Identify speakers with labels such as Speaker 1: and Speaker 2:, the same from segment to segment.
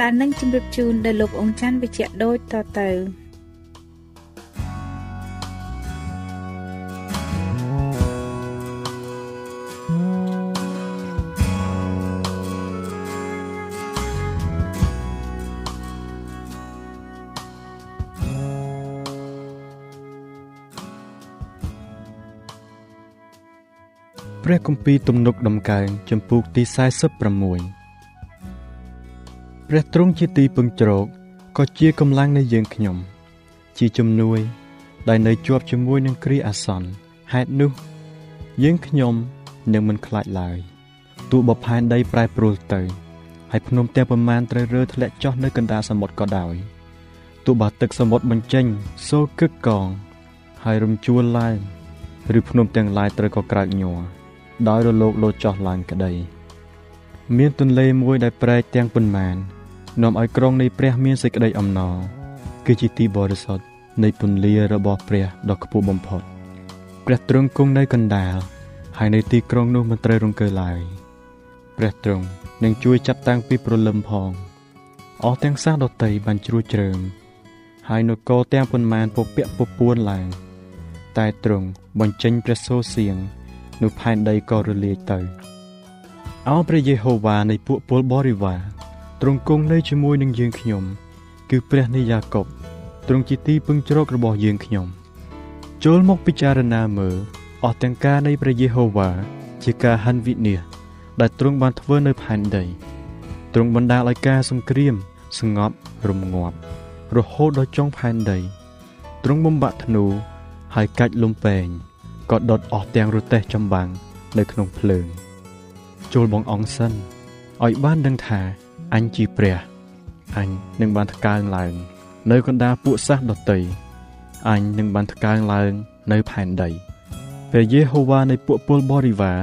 Speaker 1: ដែលនឹងជម្រាបជូនដល់លោកអង្ចាន់វិជ្ជៈដូចតទៅ
Speaker 2: ព្រះគម្ពីរទំនុកដំកើងចំពូកទី46 ព្រះទ្រង់ជាទីពឹងជ្រកក៏ជាកម្លាំងនៃយើងខ្ញុំ ជាជំនួយ ដែលនៅជាប់ជាមួយនឹងគ្រាអាសន្នហេតុនោះ យើងខ្ញុំនឹងមិនខ្លាចឡើយទោះបផែនដីប្រែប្រួលទៅហើយភ្នំទាំងប្រមាណត្រូវរើធ្លាក់ចុះនៅកណ្ដាលសមុទ្រក៏ដោយទោះបើទឹកសមុទ្របញ្ចេញសូរគឹកកង ហើយរំជួលឡើងឬភ្នំទាំងឡាយត្រូវក៏ក្រើកញ័រដោយរលកលោតចុះឡើងក្តី មានទន្លេមួយដែលប្រែកទាំងប៉ុន្មាន នាំឲ្យក្រុងនៃព្រះមានសេចក្តីអំណរគឺជាទីបរិសុទ្ធនៃពន្លារបស់ព្រះដ៏ខ្ពស់បំផុតព្រះទ្រង់គង់នៅកណ្ដាលហើយនៅទីក្រុងនោះមិនត្រូវរង្គើឡើយព្រះទ្រង់នឹងជួយចាប់តាំងពីព្រលឹមផងអស់ទាំងសាសដតីបានជ្រួចជ្រើមហើយនគរទាំងប៉ុន្មានពពាក់ពពួនឡើង តែទ្រង់បញ្ចេញព្រះសូរសៀងនោះផែនដីក៏រលាយទៅអោព្រះយេហូវ៉ានៃពួកពលបរិវារ ទ្រង់គង់នៅជាមួយនឹងយើងខ្ញុំ គឺព្រះនៃយ៉ាកុបទ្រង់ជាទីពឹងជ្រករបស់យើងខ្ញុំចូលមកពិចារណាមើលអស់ទាំងការនៃព្រះយេហូវ៉ាជាការហិនវិនាសដែលទ្រង់បានធ្វើនៅផែនដីទ្រង់បណ្ដាលឲ្យការសង្គ្រាមស្ងប់រំងាប់រហូតដល់ចុងផែនដីទ្រង់បំបាក់ធ្នូហើយកាច់លំពេងក៏ដុតអស់ទាំងរទេះចម្បាំងនៅក្នុងភ្លើងចូលបងអង្គសិនឲ្យបានដឹងថា អញជាព្រះអញនឹងបានថ្កើងឡើង នៅកណ្ដាលពួកសាសដតីអញនឹងបានថ្កើងឡើង នៅផែនដីព្រះយេហូវ៉ានៃពួកពលបរិវារ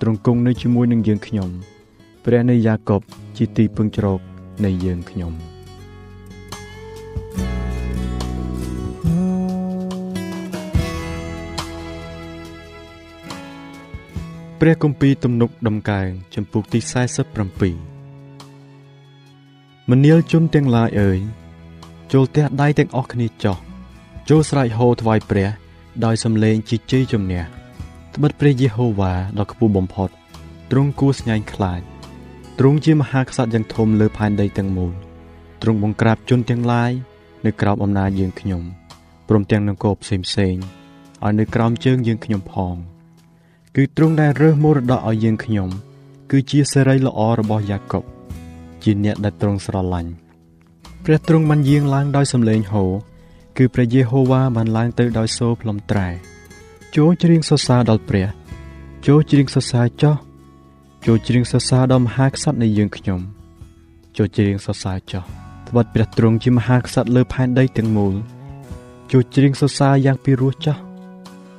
Speaker 2: ទ្រង់គង់នៅជាមួយនឹងយើងខ្ញុំព្រះនៃយ៉ាកុបជាទីពឹងជ្រកនៃយើងខ្ញុំ។ព្រះគម្ពីរទំនុកដំកើងចំពុកទី47 មនាលជនទាំងឡាយអើយចូលទះដៃទាំងអស់គ្នាចោះចូលស្រែកហូថ្វាយព្រះ ដោយសំឡេងជាជ័យជំនះត្បិតព្រះយេហូវ៉ាដ៏ខ្ពស់បំផុតទ្រង់គួរស្ញាញ់ខ្លាចទ្រង់ជាមហាក្សត្រយ៉ាងធំលើផែនដីទាំងមូលទ្រង់បង្ក្រាបជនទាំងឡាយនៅក្រោមអំណាចយើងខ្ញុំព្រមទាំងនគរផ្សេងផ្សេងឲ្យនៅក្រោមជើងយើងខ្ញុំផង គឺទ្រង់ដែលរើសមរតកឲ្យយើងខ្ញុំ គឺជាសេរីល្អរបស់យ៉ាកុប ជាអ្នកដែលទ្រង់ស្រឡាញ់ព្រះទ្រង់បានយាងឡើងដោយសំឡេងហូរគឺព្រះយេហូវ៉ាបានឡើងទៅដោយសូរផ្លុំត្រែចូលច្រៀងសរសើរដល់ព្រះចូលច្រៀងសរសើរចោះចូលច្រៀងសរសើរដល់មហាក្សត្រនៃយើងខ្ញុំចូលច្រៀងសរសើរចោះត្បិតព្រះទ្រង់ជាមហាក្សត្រលើផែនដីទាំងមូលចូលច្រៀងសរសើរយ៉ាងពីរោះចោះ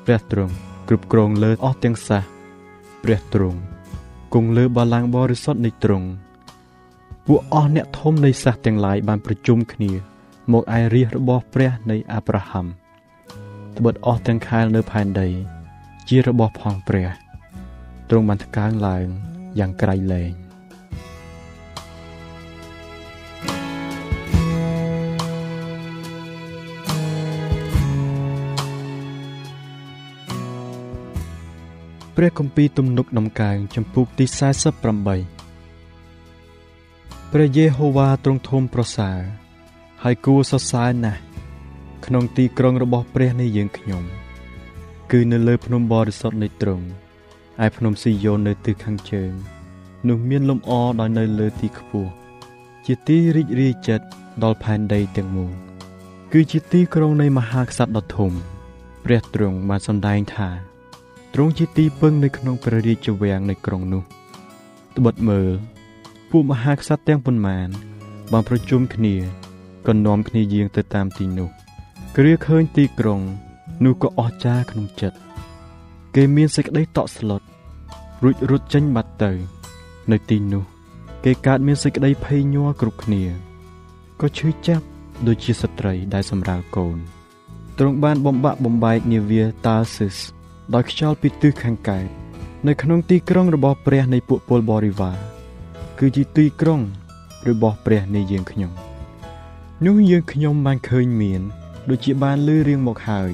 Speaker 2: ព្រះទ្រង់គ្រប់គ្រងលើអស់ទាំងសះព្រះទ្រង់គង់លើបល្ល័ង្កបរិសុទ្ធនៃទ្រង់ ពួកអស់អ្នកធំនៃសាសទាំងឡាយបានប្រជុំគ្នា មកឯរាជរបស់ព្រះនៃអាប់រ៉ាហាំត្បិតអស់ទាំងខែលនៅផែនដី ជារបស់ផងព្រះទ្រង់បានថ្កើងឡើងយ៉ាងក្រៃលែងព្រះគម្ពីរទំនុកដំកើងចំពុកទី48 ព្រះយេហូវ៉ាទ្រង់ធំប្រសើរហើយគួរសរសើរណាស់ក្នុងទីក្រុងរបស់ព្រះនៃយើងខ្ញុំគឺនៅលើភ្នំបរិសុទ្ធនៃទ្រង់ឯភ្នំស៊ីយ៉ូននៅទិសខាងជើងនោះមានលំអដោយនៅលើទីខ្ពស់ជាទីរីករាយចិត្តដល់ផែនដីទាំងមូលគឺជាទីក្រុងនៃមហាក្សត្រដ៏ធំព្រះទ្រង់បានសម្ដែងថាទ្រង់ជាទីពឹងនៅក្នុងព្រះរាជវាំងនៃក្រុងនោះត្បិតមើល ពួកមហាក្សត្រទាំងប៉ុន្មានបានប្រជុំគ្នាក៏នាំគ្នាយាងទៅតាមទីនោះគ្រាឃើញទីក្រុង នោះក៏អស្ចារ្យក្នុងចិត្តគេមានសេចក្តីតក់ស្លុតរួចរត់ចេញបាត់ទៅ នៅទីនោះ គេកើតមានសេចក្តីភ័យញ័រគ្រប់គ្នាក៏ឈឺចាប់ដូចជាស្ត្រីដែលសម្រាលកូនទ្រង់បានបំបាក់បំបែកនាវាតាស៊ីសដោយខ្យល់ពីទិសខាងកើតនៅក្នុងទីក្រុងរបស់ព្រះនៃពួកពលបរិវារ គឺជាទីក្រុងរបស់ព្រះនៃយើងខ្ញុំនោះយើងខ្ញុំបានឃើញមានដូចជាបានលឺរៀងមកហើយ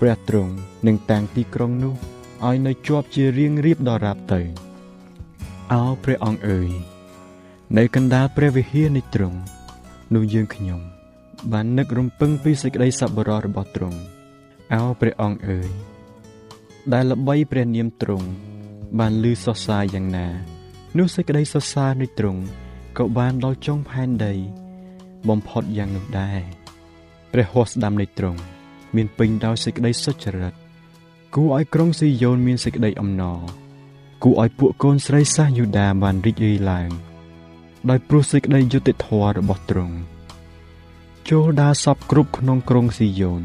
Speaker 2: ព្រះទ្រង់នឹងតាំងទីក្រុងនោះឲ្យនៅជាប់ជារៀងរៀបដល់រាបទៅអោព្រះអង្គអើយនៅកណ្ដាលព្រះវិហារនៃទ្រង់នោះយើងខ្ញុំ បាននឹករំពឹងពីសេចក្តីសប្បុរសរបស់ទ្រង់អោព្រះអង្គអើយដែលល្បីព្រះនាមទ្រង់បានលឺសរសើរយ៉ាងណា នោះសេចក្តីសរសើរនៃទ្រង់ក៏បានដល់ចុងផែនដី បំផុតយ៉ាងនោះដែរព្រះហស្ថស្ដាំនៃទ្រង់មានពេញដោយសេចក្តីសុចរិតគួរឲ្យក្រុងស៊ីយ៉ូនមានសេចក្តីអំណរគួរឲ្យពួកកូនស្រីសាសយូដាបានរីករាយឡើង ដោយព្រោះសេចក្តីយុត្តិធម៌របស់ទ្រង់ចូលដើរសពគ្រប់ក្នុងក្រុងស៊ីយ៉ូន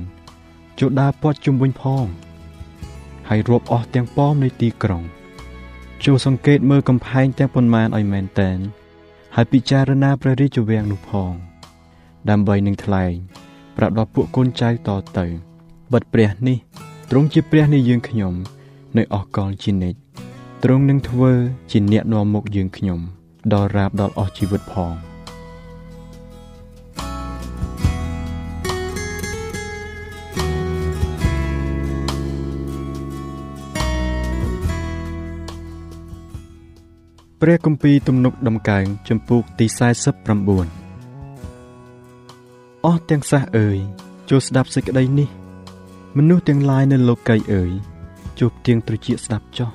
Speaker 2: ចូលដើរព័ទ្ធជុំវិញផង ហើយរាប់អស់ទាំងប៉មនៃទីក្រុង ចូលសង្កេតមើលកំផែងទាំងប៉ុន្មានឲ្យមែនតែនហើយពិចារណាព្រះរាជវាំងនោះផង ដើម្បីនឹងថ្លែងប្រាប់ដល់ពួកកូនចៅតទៅបិទព្រះនេះទ្រង់ជាព្រះនៃយើងខ្ញុំ នៅអស់កលជានិច្ចទ្រង់នឹងធ្វើជាអ្នកនាំមុខយើងខ្ញុំ ដល់រាបដល់អស់ជីវិតផង ព្រះគម្ពីរទំនុកដំកើងចំពូកទី49អស់ទាំងសះអើយចូលស្ដាប់សេចក្តីនេះ មនុស្សទាំងឡាយនៅលោកីអើយជួបទៀងត្រចៀកស្ដាប់ចោះ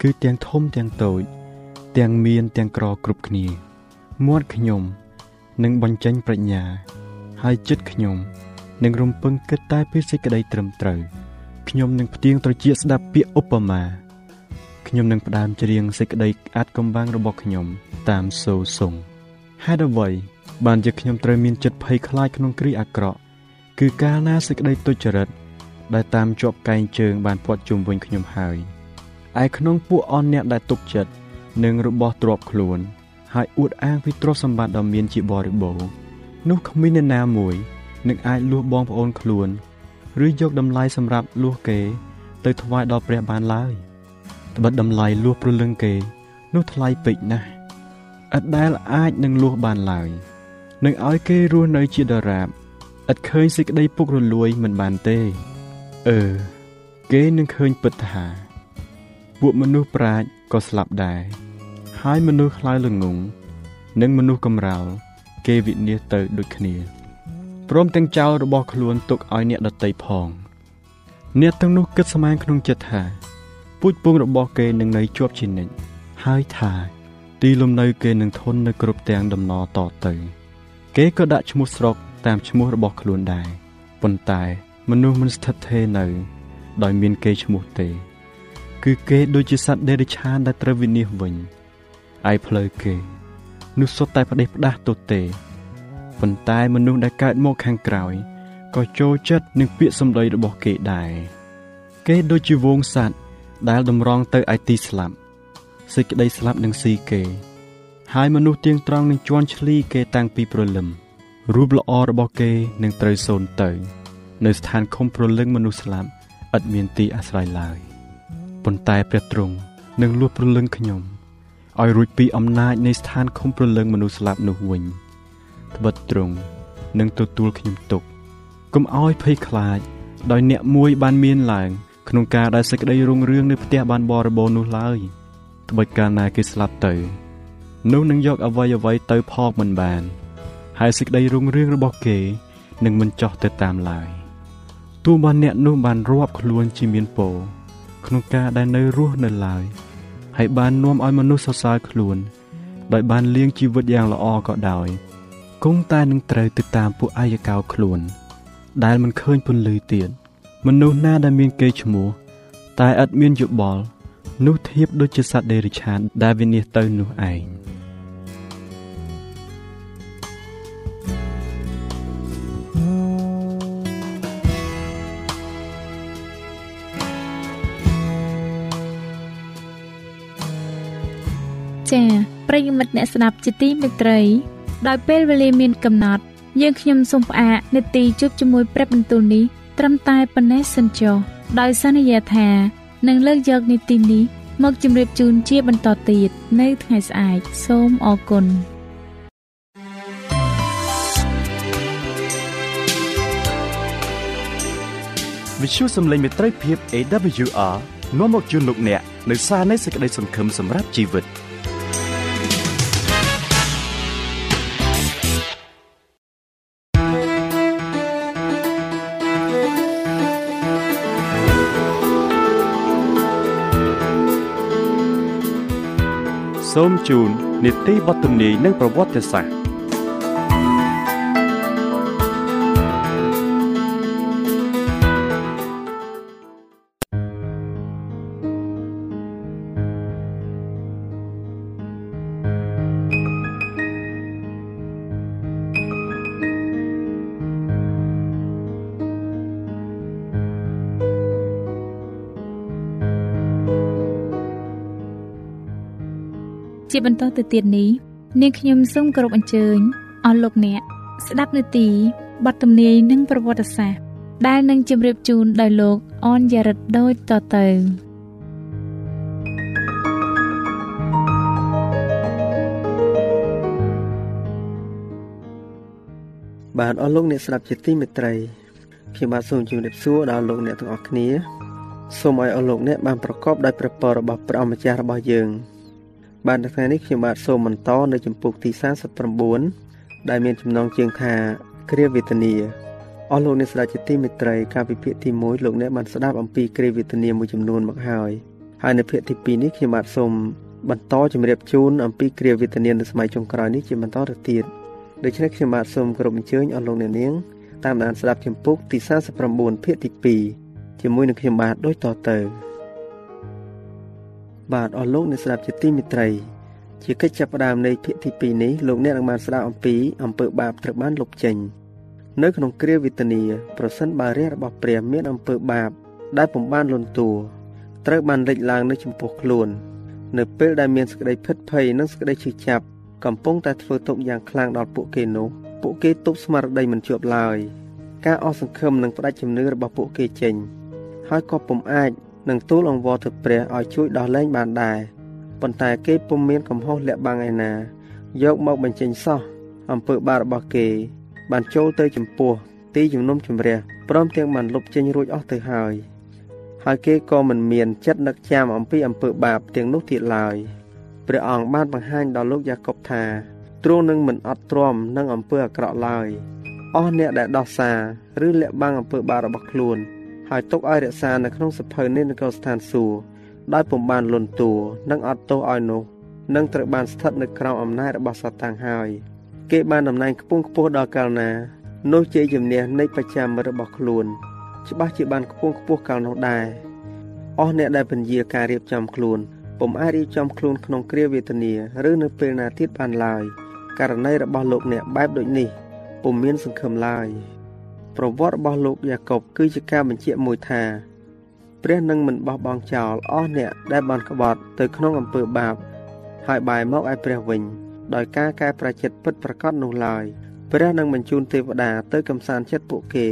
Speaker 2: គឺទាំងធំទាំងតូច ទាំងមានទាំងក្រគ្រប់គ្នាមាត់ខ្ញុំនឹងបញ្ចេញប្រាជ្ញា ហើយចិត្តខ្ញុំនឹងរំពឹងគិតតែពីសេចក្តីត្រឹមត្រូវខ្ញុំនឹងផ្ទៀងត្រចៀកស្ដាប់ពាក្យឧបមា ខ្ញុំនឹងផ្ដើមច្រៀងសេចក្តីអាចកំបាំងរបស់ខ្ញុំតាមសូរសុងហេតុអ្វីបានជាខ្ញុំត្រូវមានចិត្តភ័យខ្លាចក្នុងគ្រាអាក្រក់គឺកាលណាសេចក្តីទុច្ចរិតដែលតាមជាប់កែងជើងបានពាត់ជុំវិញខ្ញុំហើយឯក្នុងពួកអនអ្នកដែលទុកចិត្តនឹងរបស់ទ្រពខ្លួន ហើយអួតអាងពីទ្រព្យសម្បត្តិដ៏មានជាបរិបូរណ៍នោះគ្មានអ្នកណាមួយនឹងអាចលួសបងប្អូនខ្លួន ឬយកតម្លៃសម្រាប់លួសគេ ទៅថ្វាយដល់ព្រះបានឡើយ ត្បិតតម្លៃលួសព្រលឹងគេ នោះថ្លៃពេកណាស់ឥតដែលអាចនឹងលួសបានឡើយនឹងឲ្យគេរស់នៅជាដរាបឥតឃើញសេចក្តីពុករលួយមិនបានទេអឺគេនឹងឃើញពិតថាពួកមនុស្សប្រាជ្ញក៏ស្លាប់ដែរហើយមនុស្សខ្លាយល្ងងនិងមនុស្សកំរោលគេវិនិច្ឆ័យទៅដូចគ្នាព្រមទាំងចោលរបស់ខ្លួនទុកឲ្យអ្នកដតីផង អ្នកទាំងនោះគិតស្មានក្នុងចិត្តថា ពូជពងរបស់គេនឹងនៅជាប់ជានិច្ចហើយថាទីលំនៅគេនឹងធន់នៅគ្រប់ទាំងដំណរតទៅ គេក៏ដាក់ឈ្មោះស្រុកតាមឈ្មោះរបស់ខ្លួនដែរប៉ុន្តែមនុស្សមិនស្ថិតថេរនៅ ដោយមានគេឈ្មោះទេ គឺគេដូចជាសត្វដេរឆានដែលត្រូវវិនិច្ឆ័យវិញឯផ្លូវគេនោះសុទ្ធតែផ្ដេសផ្ដាស់ទៅទេប៉ុន្តែមនុស្សដែលកើតមកខាងក្រោយក៏ចូលចិត្តនឹងពាក្យសម្ដីរបស់គេដែរគេដូចជាវងសัตว์ ដែលតម្រង់ទៅឯទីស្លាប់សេចក្តីស្លាប់នឹងស៊ីគេហហើយមនុស្សទៀងត្រង់នឹងជន់ឈ្លីគេតាំងពីព្រលឹមរូបល្អរបស់គេនឹងត្រូវសូន្យទៅ នៅស្ថានឃុំព្រលឹងមនុស្សស្លាប់ឥតមានទីអាស្រ័យឡើយប៉ុន្តែព្រះទ្រង់នឹងលួចព្រលឹងខ្ញុំឲ្យរួចពីអំណាចនៃស្ថានឃុំព្រលឹងមនុស្សស្លាប់នោះវិញត្បិតទ្រង់នឹងទទួលខ្ញុំទុកកុំឲ្យភ័យខ្លាច ដោយអ្នកមួយបានមានឡើង ក្នុងការដែលសេចក្តីរុងរឿងនៅផ្ទះបានបរិបូរនោះឡើយត្បិតកាលណាគេស្លាប់ទៅ នោះនឹងយកអ្វីអ្វីទៅផកមិនបាន ហើយសេចក្តីរុងរឿងរបស់គេនឹងមិនចោះទៅតាមឡើយទោះបានអ្នកនោះបានរាប់ខ្លួនជាមានពរក្នុងការដែលនៅរស់នៅឡើយហើយបាននាំឲ្យមនុស្សសរសើរខ្លួន ដោយបានលៀងជីវិតយ៉ាងល្អក៏ដោយគង់តែនឹងត្រូវទៅតាមពួកអាយកោខ្លួន ដែលមិនឃើញពន្លឺទៀត មនុស្សណាដែលមានកេរ្តិ៍ឈ្មោះតែឥតមានយោបល់នោះធៀបដូចជាសត្វដេរិឆានដែលវិនិច្ឆ័យទៅនោះឯង
Speaker 1: ចា៎ប្រិយមិត្តអ្នកស្ដាប់ជាទីមេត្រី ដោយពេលវេលាមានកំណត់ យើងខ្ញុំសូមផ្អាកនេតិជប់ជាមួយព្រឹបបន្ទូលនេះ ត្រឹមតែប៉ុណ្ណេះសិនចុះដោយសន្យាថានឹងលើកយកនីតិនេះមកជម្រាបជូនជាបន្តទៀតនៅថ្ងៃស្អែកសូមអរគុណ
Speaker 3: វិទ្យុសំឡេងមេត្រីភាព AWR នាំមកជូនលោកអ្នកនៅសារនៃសេចក្តីសង្ឃឹមសម្រាប់ជីវិត។ សូមជូននីតិវត្តនីនិងប្រវត្តិសាស្ត្រ
Speaker 1: ជាបន្តទៅទៀតនេះនាងខ្ញុំសូមគោរពអញ្ជើញអស់លោកអ្នកស្ដាប់នាទីបទទំនាយនិងប្រវត្តិសាស្ត្រដែលនឹងជម្រាបជូនដោយលោកអនយ៉ារិតដូចតទៅ
Speaker 4: បាទអស់លោកអ្នកស្ដាប់ជាទីមេត្រីខ្ញុំបាទសូមជម្រាបសួរដល់លោកអ្នកទាំងអស់គ្នាសូមឲ្យអស់លោកអ្នកបានប្រកបដោយព្រះពររបស់ព្រះអម្ចាស់របស់យើង។ បាទនៅថ្ងៃនេះខ្ញុំបាទសូមបន្តនៅចំពុកទី39ដែលមានចំណងជើងថាគ្រាវេទនាអស់លោកអ្នកស្ដាប់ជាទីមេត្រីការពិភាក្សាទី1លោកអ្នកបានស្ដាប់អំពីគ្រាវេទនាមួយចំនួនមកហើយហើយនៅភាគទី2នេះខ្ញុំបាទសូមបន្តជម្រាបជូនអំពីគ្រាវេទនានៅសម័យចុងក្រោយនេះជាបន្តទៅទៀតដូច្នេះខ្ញុំបាទសូមគោរពអញ្ជើញអស់លោកអ្នកនាងតាមដានស្ដាប់ចំពុកទី39ភាគទី2ជាមួយនឹងខ្ញុំបាទដូចតទៅ បាទអស់លោកអ្នកស្ដាប់ជាទីមេត្រីជាកិច្ចចាប់ផ្ដើមនៃភាគទី2នេះលោកអ្នកនឹងបានស្ដាប់អំពីអំពើបាបត្រូវបានលុបចេញនៅក្នុងគ្រាវេទនាប្រសិនបើរាជរបស់ព្រះមានអំពើបាប ដែលពំបានលន់តួត្រូវបានលេចឡើងនៅចំពោះខ្លួន នៅពេលដែលមានសេចក្តីភិតភ័យនិងសេចក្តីឈឺចាប់កំពុងតែធ្វើទុកយ៉ាងខ្លាំងដល់ពួកគេនោះពួកគេទប់ស្មារតីមិនជាប់ឡើយការអស់សង្ឃឹមនិងផ្ដាច់ជំនឿរបស់ពួកគេចេញ ហើយក៏ពុំអាច និងទូលអង្វរទៅព្រះឲ្យជួយដោះលែងបានដែរប៉ុន្តែគេពុំមានកំហុសលាក់បាំងឯណា យកមកបញ្ចេញសោះអំពើបាបរបស់គេ បានចូលទៅចំពោះទីជំនុំជម្រះព្រមទាំងបានលុបចេញរួចអស់ទៅហើយហើយគេក៏មិនមានចិត្តនឹកចាំអំពីអំពើបាបទាំងនោះទៀតឡើយព្រះអង្គបានបង្ហាញដល់លោកយ៉ាកុបថាទ្រង់នឹងមិនអត់ទ្រាំនឹងអំពើអាក្រក់ឡើយអស់អ្នកដែលដោះសារឬលាក់បាំងអំពើបាបរបស់ខ្លួន ហើយទុកឲ្យរក្សានៅក្នុងសភៅនៃនគរស្ថានសួគ៌ដោយពុំបានលន់តួនិងអត់ទោសឲ្យនោះនឹងត្រូវបានស្ថិតនៅក្រោមអំណាចរបស់សាតាំងហើយគេបានតំណែងខ្ពង់ខ្ពស់ដល់កាលណានោះជាជំនះនៃបច្ចាមិត្តរបស់ខ្លួន ច្បាស់ជាបានខ្ពង់ខ្ពស់កាលនោះដែរអស់អ្នកដែលពន្យាការរៀបចំខ្លួនពុំអាចរៀបចំខ្លួនក្នុងគ្រាវេទនាឬនៅពេលណាទៀតបានឡើយករណីរបស់លោកអ្នកបែបដូចនេះពុំមានសង្ឃឹមឡើយ ប្រវត្តិរបស់លោកយ៉ាកុបគឺជាការបញ្ជាក់មួយថាព្រះនឹងមិនបោះបង់ចោលអស់អ្នកដែលបានក្បត់ទៅក្នុងអំពើបាប ហើយបែរមកឯព្រះវិញ ដោយការកែប្រចិត្តពិតប្រកបនោះឡើយព្រះនឹងបញ្ជូនទេវតាទៅកំសាន្តចិត្តពួកគេ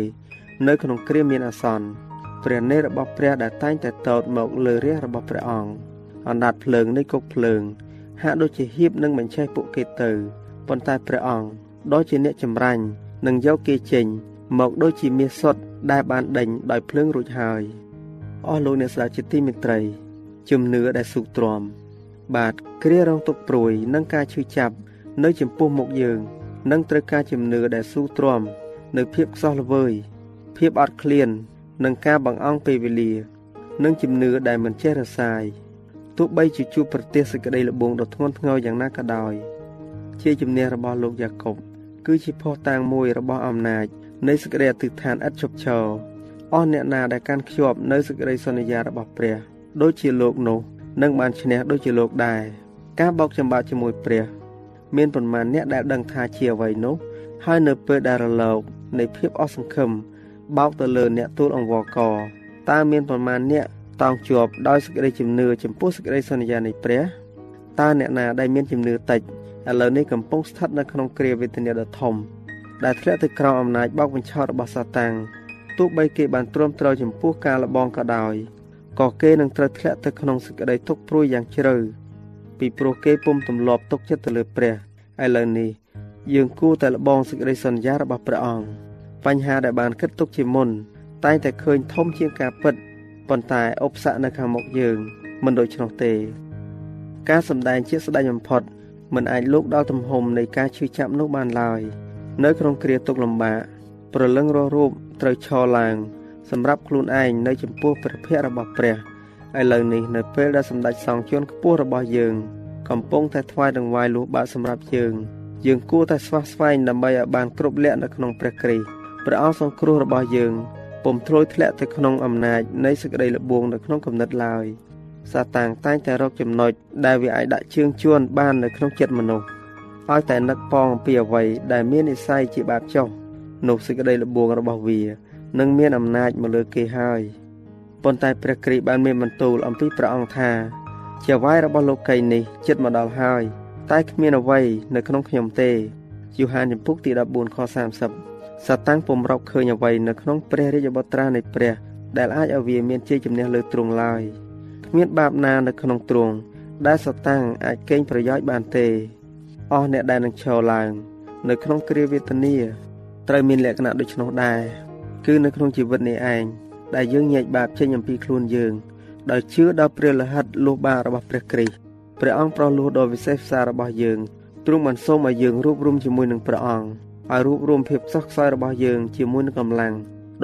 Speaker 4: នៅក្នុងគ្រាមានអាសន្នព្រះនេររបស់ព្រះដែលតែងតែតោតមកលើរាជរបស់ព្រះអង្គអណ្ដាតភ្លើងនៃគុកភ្លើង ហាក់ដូចជាហៀបនឹងបញ្ឆេះពួកគេទៅប៉ុន្តែព្រះអង្គដូចជាអ្នកចម្រាញ់នឹងយកគេចេញ មកដូចជាមាសសុទ្ធដែលបានដេញដោយភ្លើងរួចហើយអស់លោកអ្នកស្ដាប់ជាទីមេត្រីជំនឿដែលស៊ូទ្រាំបាទគ្រារងទុកព្រួយនិងការឈឺចាប់នៅចំពោះមុខយើងនឹងត្រូវការជំនឿដែលស៊ូទ្រាំនៅភាពខ្សោះល្វើយភាពអត់ឃ្លាននិងការបង្អង់ពេលវេលា និងជំនឿដែលមិនចេះរសាយទោះបីជាជួបប្រទះសេចក្តីល្បងដ៏ធ្ងន់ធ្ងរយ៉ាងណាក៏ដោយ ជាជំនះរបស់លោកយ៉ាកុបគឺជាភស្តុតាងមួយរបស់អំណាច នៃសេចក្តីអធិដ្ឋានឥតឈប់ឈរអស់អ្នកណាដែលកាន់ខ្ជាប់នៅសេចក្តីសន្យារបស់ព្រះដូចជាលោកនោះនឹងបានឈ្នះដូចជាលោកដែរការបោកចំបាក់ជាមួយព្រះ មានប៉ុន្មានអ្នកដែលដឹងថាជាអ្វីនោះហើយនៅពេលដែលរលកនៃភាពអស់សង្ឃឹមបោកទៅលើអ្នកទូលអង្វរកតើមានប៉ុន្មានអ្នកតោងជាប់ដោយសេចក្តីជំនឿចំពោះសេចក្តីសន្យានៃព្រះតើអ្នកណាដែលមានជំនឿតិចឥឡូវនេះកំពុងស្ថិតនៅក្នុងគ្រាវេទនាដ៏ធំ ដែលធ្លាក់ទៅក្រោមអំណាចបោកបញ្ឆោតរបស់សាតាំងទោះបីគេបានទ្រាំទ្រចំពោះការលបងក៏ដោយក៏គេនឹងត្រូវធ្លាក់ទៅក្នុងសេចក្តីទុក្ខព្រួយយ៉ាងជ្រៅពីព្រោះគេពុំទម្លាប់ទុកចិត្តទៅលើព្រះឥឡូវនេះយើងគួរតែលបងសេចក្តីសន្យារបស់ព្រះអង្គបញ្ហាដែលបានគិតទុកជាមុន តែងតែឃើញធំជាងការពិតប៉ុន្តែឧបសគ្គនៅខាងមុខយើង មិនដូច្នោះទេ ការសម្ដែងជាស្ដេចបំផុតមិនអាចលោកដល់ទំហំនៃការឈឺចាប់នោះបានឡើយ នៅក្នុងគ្រាទុកលំបាកប្រលឹងរស់រូបត្រូវឈរឡើង សម្រាប់ខ្លួនឯងនៅចំពោះព្រះភ័ក្ត្ររបស់ព្រះឥឡូវនេះនៅពេលដែលសម្ដេចសង្ឃជួនខ្ពស់របស់យើង កំពុងតែថ្វាយដង្វាយលុះបាកសម្រាប់យើងយើងគួរតែស្វះស្វែងដើម្បីឲ្យបានគ្រប់លក្ខនៅក្នុងព្រះគ្រីស្ទព្រះអង្គសង្គ្រោះរបស់យើងពុំធ្លោយធ្លាក់ទៅក្នុងអំណាចនៃសេចក្តីល្បួងនៅក្នុងគំនិតឡើយសាតាំងតែងតែរកចំណុចដែលវាអាចដាក់ជើងជួនបាននៅក្នុងចិត្តមនុស្ស ឲ្យតែនឹកប៉ងអំពីអ្វីដែលមាននិស័យជាបាបចុះនោះសេចក្តីល្បួងរបស់វានឹងមានអំណាចមកលើគេហើយប៉ុន្តែព្រះគ្រីស្ទបានមានបន្ទូលអំពីព្រះអង្គថាជាវាយរបស់លោកីនេះចិត្តមកដល់ហើយតែគ្មានអ្វីនៅក្នុងខ្ញុំទេយូហានចំពុកទី14ខ30សាតាំងពុំរកឃើញអ្វីនៅក្នុងព្រះរាជបុត្រានៃព្រះដែលអាចឲ្យវាមានជ័យជំនះលើទ្រង់ឡើយគ្មានបាបណានៅក្នុងទ្រង់ដែលសាតាំងអាចកេងប្រយោជន៍បានទេ អស់អ្នកដែលនឹងឈរឡើង នៅក្នុងគ្រាវេទនាត្រូវមានលក្ខណៈដូច្នោះដែរគឺនៅក្នុងជីវិតនេះឯងដែលយើងញែកបាបចេញអំពីខ្លួនយើងដោយជឿដល់ព្រះលិហិតលោះបារបស់ព្រះគ្រីស្ទព្រះអង្គប្រោះលោះដល់វិសេសផ្សាររបស់យើងទ្រង់បានសូមឲ្យយើងរួបរមជាមួយនឹងព្រះអង្គឲ្យរួបរមភាពសោះខ្សោយរបស់យើងជាមួយនឹងកម្លាំង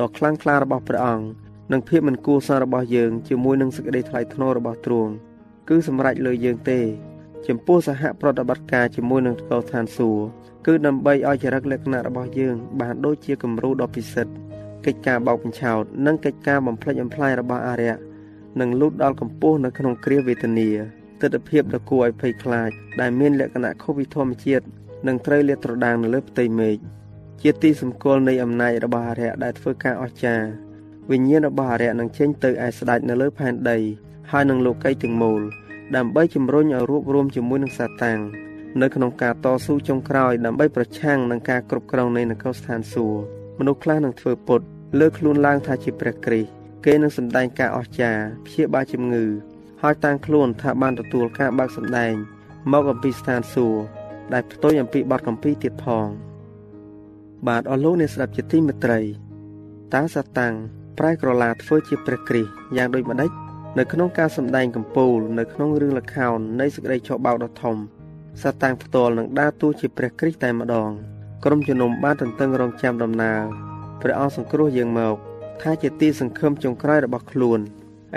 Speaker 4: ដ៏ខ្លាំងក្លារបស់ព្រះអង្គនិងភាពមិនគួរសាររបស់យើងជាមួយនឹងសេចក្តីថ្លៃថ្នូររបស់ទ្រង់គឺសម្រេចលើយើងទេ ចំពោះសហប្រតិបត្តិការជាមួយនឹងកោឋានសួគ៌គឺដើម្បីឲ្យចរិតលក្ខណៈរបស់យើង បានដូចជាគំរូដ៏ពិសិដ្ឋកិច្ចការបោកបញ្ឆោតនិងកិច្ចការបំផ្លិចបំផ្លាញរបស់អារ្យនឹងលូតដល់កម្ពស់នៅក្នុងគ្រាវេទនាទស្សនភាពដ៏គួរឲ្យភ័យខ្លាចដែលមានលក្ខណៈខុសពីធម្មជាតិនឹងត្រូវលាតត្រដាងនៅលើផ្ទៃមេឃជាទីសម្គាល់នៃអំណាចរបស់អារ្យដែលធ្វើការអស្ចារ្យវិញ្ញាណរបស់អារ្យនឹងចេញទៅឯស្ដេចនៅលើផែនដីហើយនឹងលោកីទាំងមូល ដើម្បីជំរុញឲ្យរួបរวมជាមួយនឹងសាតាំងនៅក្នុងការតស៊ូចុងក្រោយដើម្បីប្រឆាំងនឹងការគ្រប់គ្រងនៃនគរស្ថានសួគ៌មនុស្សខ្លះនឹងធ្វើពុតលើកខ្លួនឡើងថាជាព្រះគ្រីស្ទគេនឹងសម្ដែងការអស្ចារ្យព្យាបាលជំងឺហើយតាំងខ្លួនថាបានទទួលការបើកសម្ដែងមកអំពីស្ថានសួគ៌ដែលផ្ទុយអំពីបទកម្ពីទៀតផងបាទអស់លោកអ្នកស្ដាប់ជាទីមេត្រីតើសាតាំងប្រែក្រឡាធ្វើជាព្រះគ្រីស្ទយ៉ាងដូចម្ដេច នៅក្នុងការសម្ដែងកំពូលនៅក្នុងរឿងលខោននៃសេចក្តីឆោបបោកដ៏ធំសាតាំងផ្ទាល់នឹងដើរតួជាព្រះគ្រីស្ទតែម្ដងក្រុមជំនុំបានទន្ទឹងរង់ចាំដំណើរព្រះអង្គសង្គ្រោះយើងមក ថាជាទីសង្ឃឹមចុងក្រោយរបស់ខ្លួន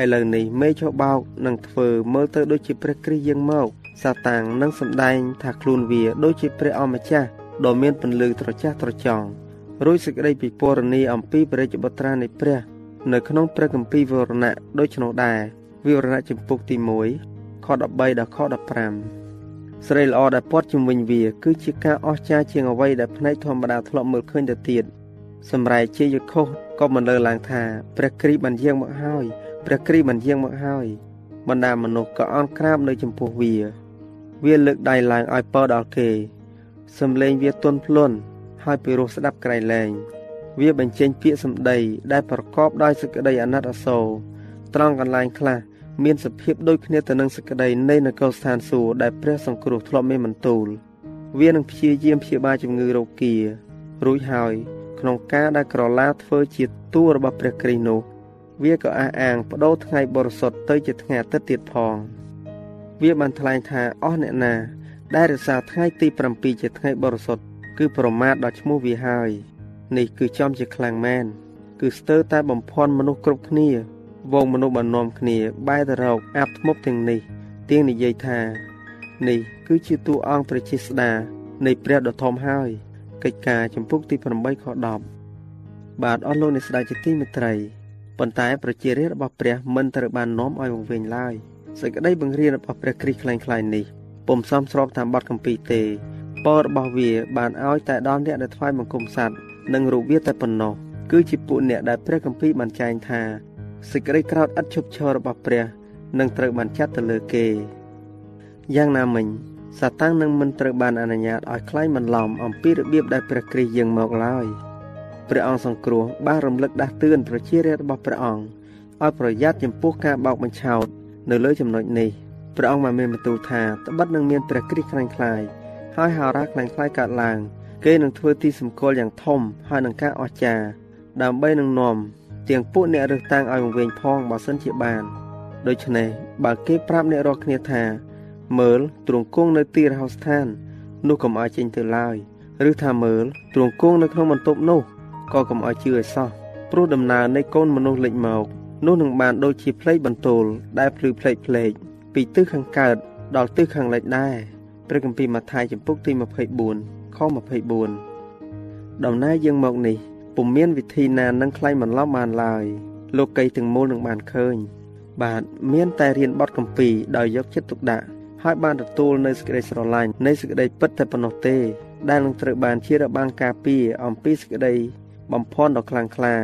Speaker 4: ឥឡូវនេះមេឆោបោកនឹងធ្វើមើលទៅដូចជាព្រះគ្រីស្ទយើងមកសាតាំងនឹងសម្ដែងថាខ្លួនវាដូចជាព្រះអម្ចាស់ដ៏មានពន្លឺត្រចះត្រចង់រួចសេចក្តីពិពណ៌នាអំពីព្រះរាជបុត្រានៃព្រះ នៅក្នុងព្រះគម្ពីរវិវរណៈដូច្នោះដែរវិវរណៈចំពុកទី1ខ13ដល់ខ15ស្រីល្អដែលព័ទ្ធជំវិញវា គឺជាការអស្ចារ្យជាងអ្វីដែលភ្នែកធម្មតាធ្លាប់មើលឃើញទៅទៀតសម្រែកជាយខុសក៏មិនលើឡើងថាព្រះគ្រីស្ទបានយាងមកហើយព្រះគ្រីស្ទបានយាងមកហើយបណ្ដាមនុស្សក៏អន់ក្រាបនៅចំពោះវា វាលើកដៃឡើងឲ្យពរដល់គេសំឡេងវាទន់ភ្លន់ហើយពីរោះស្ដាប់ក្រៃលែង វាបញ្ចេញពាក្យសម្ដី ដែលប្រកបដោយសេចក្តីអាណិតអាសូរត្រង់កន្លែងខ្លះមានសភាពដូចគ្នាទៅនឹងសេចក្តីនៃនគរស្ថានសួគ៌ដែលព្រះសង្គ្រោះធ្លាប់មានបន្ទូលវានឹងព្យាយាមព្យាបាលជំងឺរោគារួចហើយក្នុងការដែលក្រឡាធ្វើជាតួរបស់ព្រះគ្រីស្ទនោះវាក៏អះអាងបដូរថ្ងៃបរិសុទ្ធទៅជាថ្ងៃអាទិត្យទៀតផង វាបានថ្លែងថាអស់អ្នកណា ដែលរក្សាថ្ងៃទី7ជាថ្ងៃបរិសុទ្ធគឺប្រមាថដល់ឈ្មោះវាហើយ នេះគឺចំជាខ្លាំងមែនគឺស្ទើរតែបំភាន់មនុស្សគ្រប់គ្នាវងមនុស្សបាននាំគ្នា បែរទៅរកអាប់ធ្មប់ទាំងនេះទៀងនិយាយថា នេះគឺជាតួអង្គព្រះជាស្ដានៃព្រះដ៏ធំហើយកិច្ចការចម្ពោះទី8ខ10បាទអស់លោកអ្នកស្ដាប់ជាទីមេត្រីប៉ុន្តែប្រជារាស្ត្ររបស់ព្រះមិនត្រូវបាននាំឲ្យវង្វេងឡើយសេចក្តីបង្រៀនរបស់ព្រះគ្រីស្ទខ្លាំងៗនេះពុំសមស្របតាមបទគម្ពីរទេពររបស់វាបានឲ្យតែដល់អ្នកដែលថ្វាយបង្គំសัตว์ និងរូបវាតែប៉ុណ្ណោះគឺជាពួកអ្នកដែលព្រះគម្ពីរបានចែងថាសេចក្តីក្រោធឥតឈប់ឈររបស់ព្រះនឹងត្រូវបានចាត់ទៅលើគេយ៉ាងណាមិញសាតាំងនឹងមិនត្រូវបានអនុញ្ញាតឲ្យខ្លាញ់បន្លំអំពីរបៀបដែលព្រះគ្រីស្ទយាងមកឡើយព្រះអង្គសង្គ្រោះបានរំលឹកដាស់តឿនប្រជារាស្ត្ររបស់ព្រះអង្គឲ្យប្រយ័ត្នចំពោះការបោកបញ្ឆោតនៅលើចំណុចនេះព្រះអង្គបានមានបន្ទូលថាត្បិតនឹងមានព្រះគ្រីស្ទខ្លាំងខ្លាយហើយហោរាខ្លាំងខ្លាយកើតឡើង គេនឹងធ្វើទីសម្គាល់យ៉ាងធំហើយនឹងការអស្ចារ្យដើម្បីនឹងនាំទាំងពួកអ្នករើសតាំងឲ្យវង្វេងផងបើសិនជាបានដូច្នេះបើគេប្រាប់អ្នករាល់គ្នាថាមើលទ្រង់គង់នៅទីរហោស្ថាន នោះកុំឲ្យចេញទៅឡើយឬថាមើលទ្រង់គង់នៅក្នុងបន្ទប់នោះក៏កុំឲ្យជឿឲ្យសោះព្រោះដំណើរនៃកូនមនុស្សលេចមកនោះនឹងបានដូចជាផ្លេកបន្ទោលដែលភ្លឺផ្លេកផ្លេកពីទិសខាងកើតដល់ទិសខាងលិចដែរព្រះគម្ពីរម៉ាថាយចំពុកទី24ខ 24ដំណើរយើងមកនេះពុំមានវិធីណានឹងខ្លាញ់បន្លំបានឡើយលោកីទាំងមូលនឹងបានឃើញ បាទមានតែរៀនបទកម្ពីដោយយកចិត្តទុកដាក់ហើយបានទទួលនៅសេចក្តីស្រឡាញ់នៃសេចក្តីពិតតែប៉ុណ្ណោះទេ ដែលនឹងត្រូវបានជារបាំងការពារអំពីសេចក្តីបំផន់ដ៏ខ្លាំងក្លា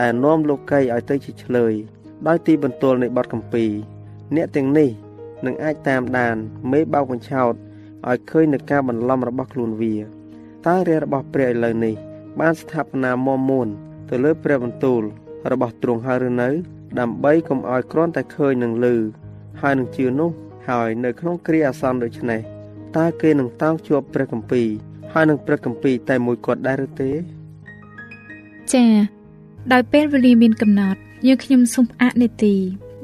Speaker 4: ដែលនាំលោកីឲ្យទៅជាឆ្លើយដោយទីបន្ទាល់នៃបទកម្ពីអ្នកទាំងនេះនឹងអាចតាមដានមេបោកបញ្ឆោតឲ្យឃើញនៅការបន្លំរបស់ខ្លួនវា តើរាជរបស់ព្រះឥឡូវនេះ បានស្ថាបនាមមមួនទៅលើព្រះបន្ទូល របស់ទ្រង់ហើយឬនៅ ដើម្បីកុំឲ្យគ្រាន់តែឃើញនឹងលឺហើយនឹងជឿនោះហើយនៅក្នុងគ្រាអាសន្នដូចនេះតើគេនឹងតោងជាប់ព្រះគម្ពីរហើយនឹងព្រះគម្ពីរតែមួយគាត់ដែរឬទេ
Speaker 1: ចា៎ដោយពេលវេលាមានកំណត់យើងខ្ញុំសូមអនុទី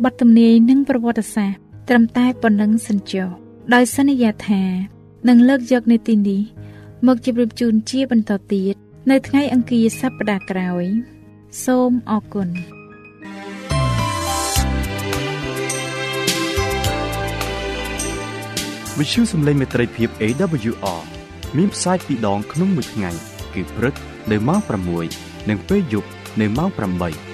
Speaker 1: បទទំនាយនិងប្រវត្តិសាស្ត្រត្រឹមតែប៉ុណ្ណឹងសិនចុះដោយសន្យាថានឹងលើកយកនីតិនេះ មកជម្រាបជូនជាបន្តទៀតនៅថ្ងៃអង្គារសប្តាហ៍ក្រោយ សូមអរគុណ
Speaker 2: វិទ្យុសំឡេងមេត្រីភាព AWR មានផ្សាយពីរដងក្នុងមួយថ្ងៃ គឺព្រឹកនៅម៉ោង6និងពេលយប់នៅម៉ោង8